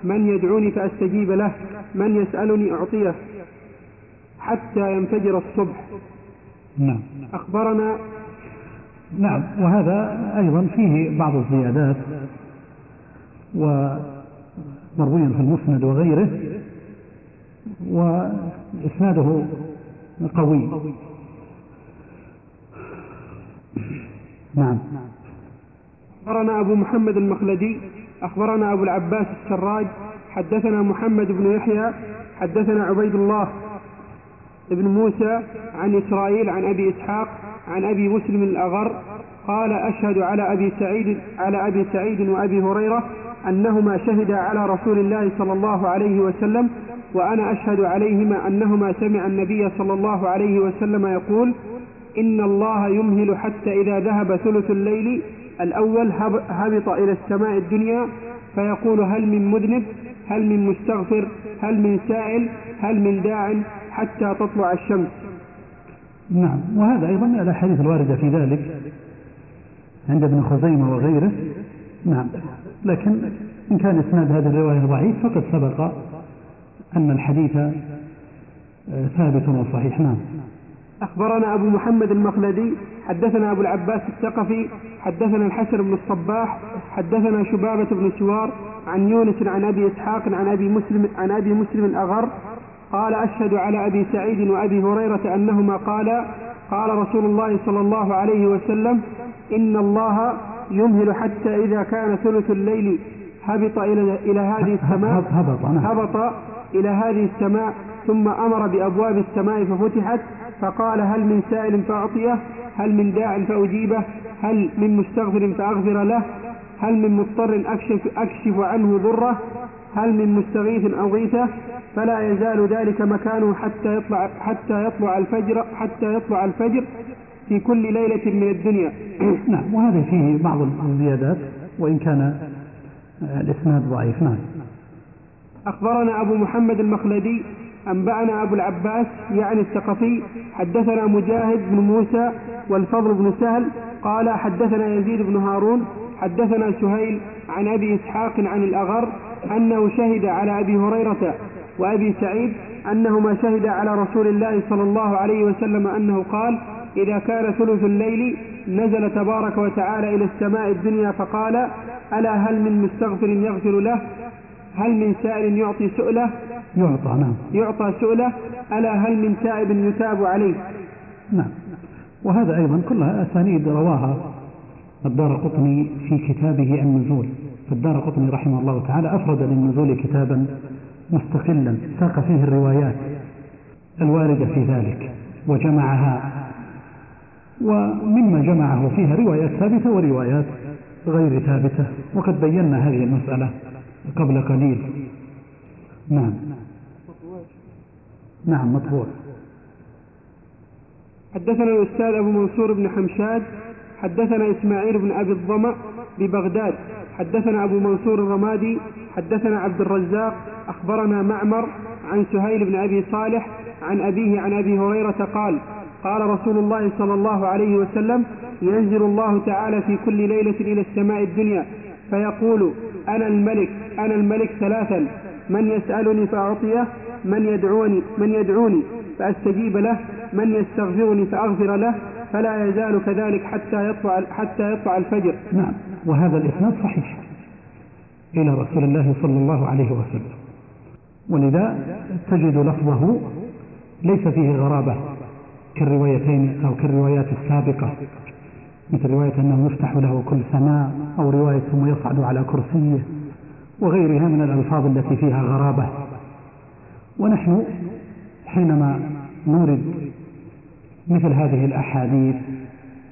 من يدعوني فأستجيب له من يسألني أعطيه حتى ينفجر الصبح. نعم. أخبرنا نعم وهذا أيضا فيه بعض الزيادات ومروي في المسند وغيره وإسناده قوي. نعم. أخبرنا أبو محمد المخلدي أخبرنا أبو العباس السراج حدثنا محمد بن يحيى حدثنا عبيد الله بن موسى عن إسرائيل عن أبي إسحاق عن أبي مسلم الأغر قال أشهد على أبي سعيد على أبي سعيد وأبي هريرة أنهما شهدا على رسول الله صلى الله عليه وسلم وأنا أشهد عليهما أنهما سمع النبي صلى الله عليه وسلم يقول إن الله يمهل حتى إذا ذهب ثلث الليل الأول هبط إلى السماء الدنيا فيقول هل من مذنب هل من مستغفر هل من سائل هل من داع حتى تطلع الشمس. نعم وهذا أيضا من الأحاديث الواردة في ذلك عند ابن خزيمة وغيره. نعم لكن إن كان إسناد هذه الرواية ضعيف فقد سبق أن الحديث آه، ثابت وصحيح. نعم. أخبرنا أبو محمد المخلدي حدثنا أبو العباس الثقفي حدثنا الحسن بن الصباح حدثنا شبابة بن سوار عن يونس عن أبي إسحاق عن أبي مسلم عن أبي مسلم الأغر قال أشهد على أبي سعيد وأبي هريرة أنهما قالا قال رسول الله صلى الله عليه وسلم إن الله يمهل حتى إذا كان ثلث الليل هبط إلى إلى هذه السماء هبط. هبط إلى هذه السماء ثم أمر بأبواب السماء ففتحت فقال هل من سائل فأعطيه هل من داع فأجيبه هل من مستغفر فأغفر له هل من مضطر أكشف, أكشف عنه ضره هل من مستغيث أغيثه؟ فلا يزال ذلك مكانه حتى يطلع حتى يطلع الفجر حتى يطلع الفجر في كل ليلة من الدنيا. [COUGHS] نعم وهذا فيه بعض الزيادات وإن كان الإسناد ضعيف. نعم. أخبرنا أبو محمد المخلدي أنبأنا أبو العباس يعني الثقفي حدثنا مجاهد بن موسى والفضل بن سهل قال حدثنا يزيد بن هارون حدثنا سهيل عن أبي إسحاق عن الأغر أنه شهد على أبي هريرة وأبي سعيد أنهما شهدا على رسول الله صلى الله عليه وسلم أنه قال إذا كان ثلث الليل نزل تبارك وتعالى إلى السماء الدنيا فقال ألا هل من مستغفر يغفر له؟ هل من سائل يعطي سؤله؟ يعطى نعم. يعطى سؤله ألا هل من تائب يتاب عليه نعم. وهذا أيضا كلها أسانيد رواها الدار قطني في كتابه النزول. فالدار قطني رحمه الله تعالى أفرد للنزول كتابا مستقلا ساق فيه الروايات الواردة في ذلك وجمعها. ومما جمعه فيها روايات ثابتة وروايات غير ثابتة وقد بينا هذه المسألة قبل قليل. نعم. نعم مطبوع حدثنا الأستاذ أبو منصور بن حمشاد حدثنا إسماعيل بن أبي الظمأ ببغداد حدثنا أبو منصور الرمادي حدثنا عبد الرزاق أخبرنا معمر عن سهيل بن أبي صالح عن أبيه عن أبي هريرة قال قال رسول الله صلى الله عليه وسلم ينزل الله تعالى في كل ليلة إلى السماء الدنيا فيقول أنا الملك أنا الملك ثلاثا من يسألني فأعطيه؟ من يدعوني من يدعوني فأستجيب له من يستغفرني فأغفر له فلا يزال كذلك حتى يطلع حتى يطلع الفجر. نعم. وهذا الإسناد صحيح إلى رسول الله صلى الله عليه وسلم. ولذا تجد لفظه ليس فيه غرابة كالروايتين أو كالروايات السابقة مثل رواية أنه يفتح له كل سماء أو رواية ثم يصعد على كرسيه وغيرها من الألفاظ التي فيها غرابة. ونحن حينما نورد مثل هذه الأحاديث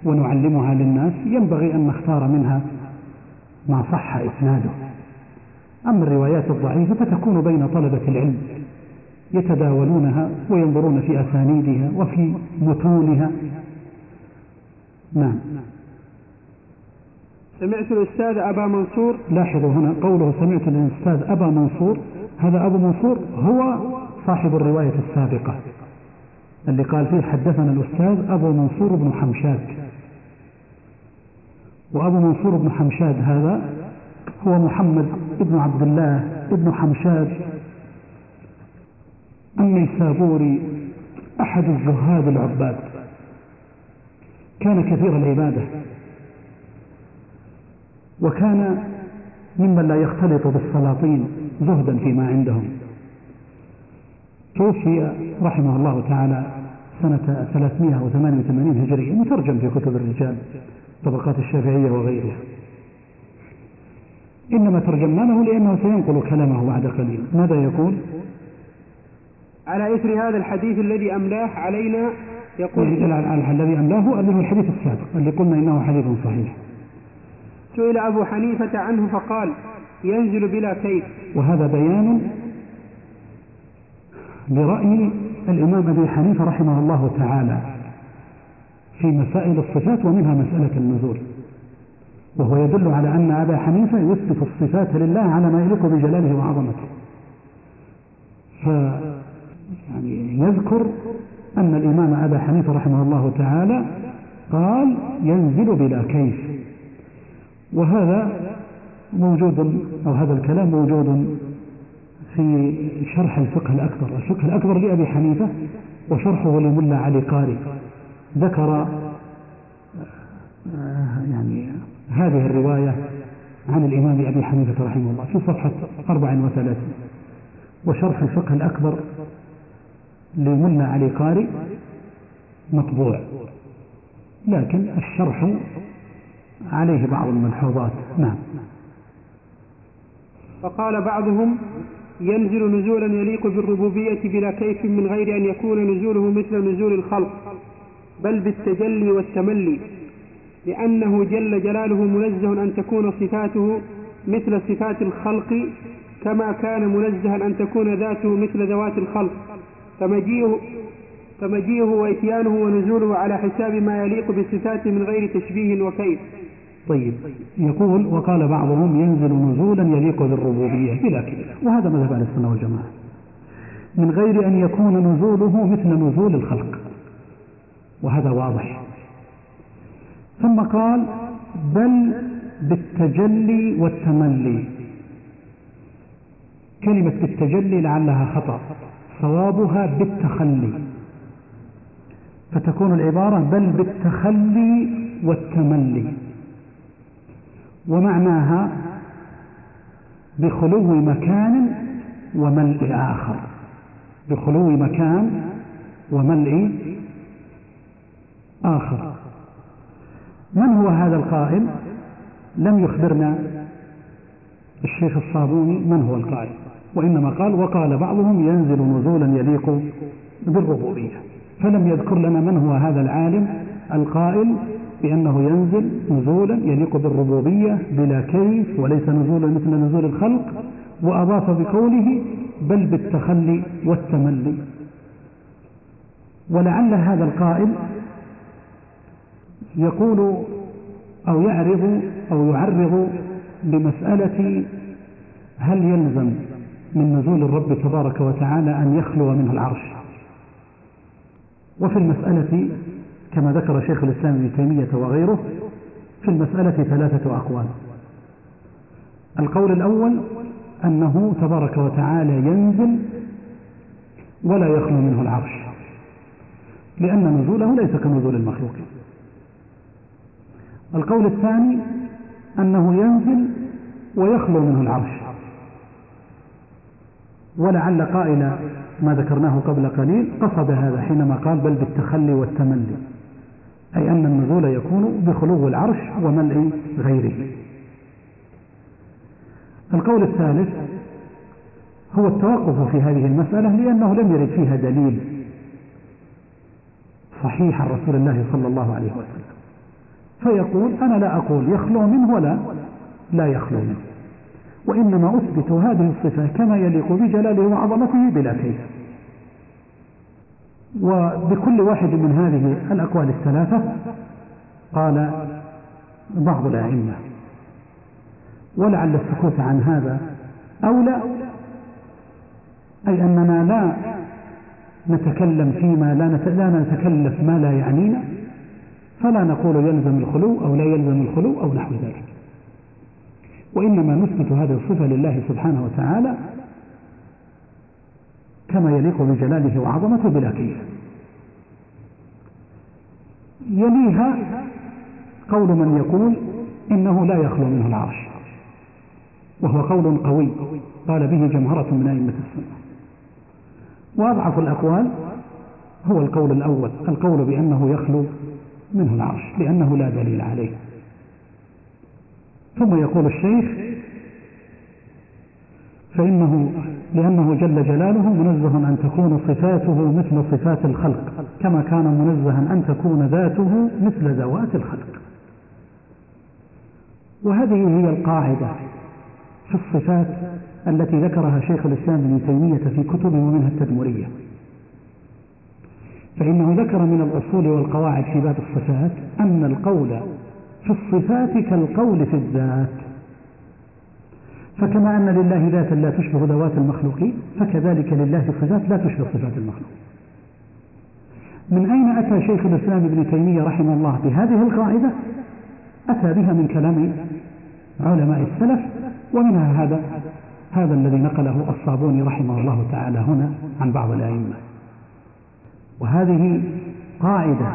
ونعلمها للناس ينبغي أن نختار منها ما صح إسناده. أما الروايات الضعيفة فتكون بين طلبة العلم يتداولونها وينظرون في أسانيدها وفي متونها. نعم. سمعت الأستاذ أبا منصور؟ لاحظوا هنا قوله سمعت الأستاذ أبا منصور. هذا أبو منصور هو صاحب الرواية السابقة اللي قال فيه حدثنا الأستاذ أبو منصور بن حمشاد. وأبو منصور بن حمشاد هذا هو محمد بن عبد الله بن حمشاد النيسابوري أحد الزهاد العباد. كان كثير العبادة. وكان ممن لا يختلط بالسلاطين. زهدا فيما عندهم. توفي رحمه الله تعالى سنة 388 هجرية مترجم في كتب الرجال طبقات الشافعية وغيرها. إنما ترجمنا له لأنه سينقل كلامه بعد قليل. ماذا يقول؟ على إثر هذا الحديث الذي أملاه علينا يقول الذي أملاه هو الحديث السابق اللي قلنا إنه حديث صحيح. سئل أبو حنيفة عنه فقال ينزل بلا كيف وهذا بيان لرأي الإمام أبي حنيفة رحمه الله تعالى في مسائل الصفات ومنها مسألة النزول. وهو يدل على أن أبا حنيفة يثبت الصفات لله على ما يليق بجلاله وعظمته. ف يعني يذكر أن الإمام أبا حنيفة رحمه الله تعالى قال ينزل بلا كيف. وهذا موجود أو هذا الكلام موجود في شرح الفقه الأكبر. الفقه الأكبر لأبي حنيفة وشرحه لملا علي قاري. ذكر آه، يعني هذه الرواية عن الإمام أبي حنيفة رحمه الله في صفحة 34 وشرح الفقه الأكبر لملا علي قاري مطبوع. لكن الشرح عليه بعض الملحوظات. نعم. فقال بعضهم ينزل نزولا يليق بالربوبية بلا كيف من غير أن يكون نزوله مثل نزول الخلق بل بالتجلي والتملي لأنه جل جلاله منزه أن تكون صفاته مثل صفات الخلق كما كان منزها أن تكون ذاته مثل ذوات الخلق. فمجيئه فمجيئه وإتيانه ونزوله على حساب ما يليق بصفاته من غير تشبيه وكيف. طيب يقول وقال بعضهم ينزل نزولا يليق بالربوبية بلا كيف وهذا مذهب أهل السنة والجماعة. من غير أن يكون نزوله مثل نزول الخلق. وهذا واضح. ثم قال بل بالتجلي والتملي. كلمة بالتجلي لعلها خطأ. صوابها بالتخلي. فتكون العبارة بل بالتخلي والتملي. ومعناها بخلو مكان وملء آخر. بخلو مكان وملء آخر. من هو هذا القائل؟ لم يخبرنا الشيخ الصابوني من هو القائل وإنما قال وقال بعضهم ينزل نزولا يليق بالربوبية. فلم يذكر لنا من هو هذا العالم القائل بأنه ينزل نزولا يليق بالربوبية بلا كيف وليس نزولا مثل نزول الخلق وأضاف بقوله بل بالتخلي والتملي. ولعل هذا القائل يقول أو يعرض أو يعرض بمسألة هل يلزم من نزول الرب تبارك وتعالى أن يخلو منه العرش؟ وفي المسألة كما ذكر شيخ الإسلام ابن تيمية وغيره في المسألة ثلاثة أقوال. القول الأول أنه تبارك وتعالى ينزل ولا يخلو منه العرش لأن نزوله ليس كنزول المخلوقين القول الثاني أنه ينزل ويخلو منه العرش. ولعل قائل ما ذكرناه قبل قليل قصد هذا حينما قال بل بالتخلي والتملي أي أن النزول يكون بخلو العرش وملء غيره. القول الثالث هو التوقف في هذه المسألة لأنه لم يرد فيها دليل صحيح عن رسول الله صلى الله عليه وسلم. فيقول أنا لا أقول يخلو منه ولا لا يخلو منه وإنما أثبت هذه الصفة كما يليق بجلاله وعظمته بلا كيف. وبكل واحد من هذه الأقوال الثلاثة قال بعض الأئمة ولعل السكوت عن هذا أولى أي أننا لا نتكلم فيما لا, نتكلف ما لا يعنينا فلا نقول يلزم الخلو أو لا يلزم الخلو أو نحو ذلك. وإنما نثبت هذه الصفة لله سبحانه وتعالى كما يليق بجلاله وعظمته بلا كيف. يليها قول من يقول إنه لا يخلو منه العرش. وهو قول قوي قال به جمهرة من أئمة السنة. وأضعف الأقوال هو القول الأول القول بأنه يخلو منه العرش لأنه لا دليل عليه. ثم يقول الشيخ فإنه لأنه جل جلاله منزه أن تكون صفاته مثل صفات الخلق كما كان منزها أن تكون ذاته مثل ذوات الخلق. وهذه هي القاعدة في الصفات التي ذكرها شيخ الإسلام ابن تيمية في كتبه ومنها التدمرية. فإنه ذكر من الأصول والقواعد في باب الصفات أن القول في الصفات كالقول في الذات. فكما أن لله ذاتا لا تشبه ذوات المخلوقين فكذلك لله صفات لا تشبه صفات المخلوق. من أين أتى شيخ الإسلام ابن تيمية رحمه الله بهذه القاعدة؟ أتى بها من كلام علماء السلف ومنها هذا هذا الذي نقله الصابوني رحمه الله تعالى هنا عن بعض الأئمة. وهذه قاعدة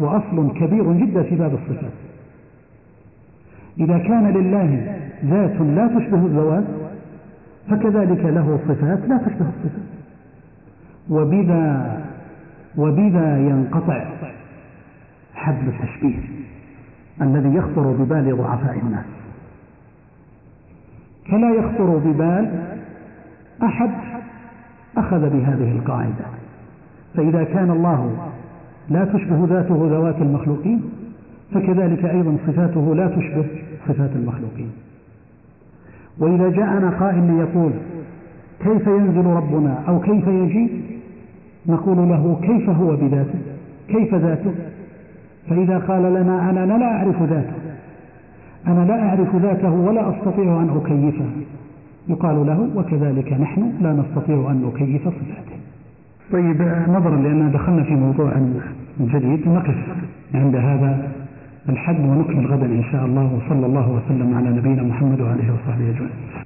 وأصل كبير جدا في باب الصفات. إذا كان لله ذات لا تشبه الذوات فكذلك له صفات لا تشبه الصفات. وبذا وبذا ينقطع حبل التشبيه الذي يخطر ببال ضعفاء الناس. فلا يخطر ببال أحد أخذ بهذه القاعدة. فإذا كان الله لا تشبه ذاته ذوات المخلوقين فكذلك أيضا صفاته لا تشبه صفات المخلوقين. وإذا جاءنا قائل ليقول كيف ينزل ربنا أو كيف يجي نقول له كيف هو بذاته؟ كيف ذاته؟ فإذا قال لنا أنا لا أعرف ذاته. أنا لا أعرف ذاته ولا أستطيع أن أكيفه. يقال له وكذلك نحن لا نستطيع أن نكيف صفاته. طيب نظرا لأننا دخلنا في موضوع جديد نقف عند هذا الحد ونكمل غدا إن شاء الله وصلى الله وسلم على نبينا محمد وعليه وصحبه أجمعين.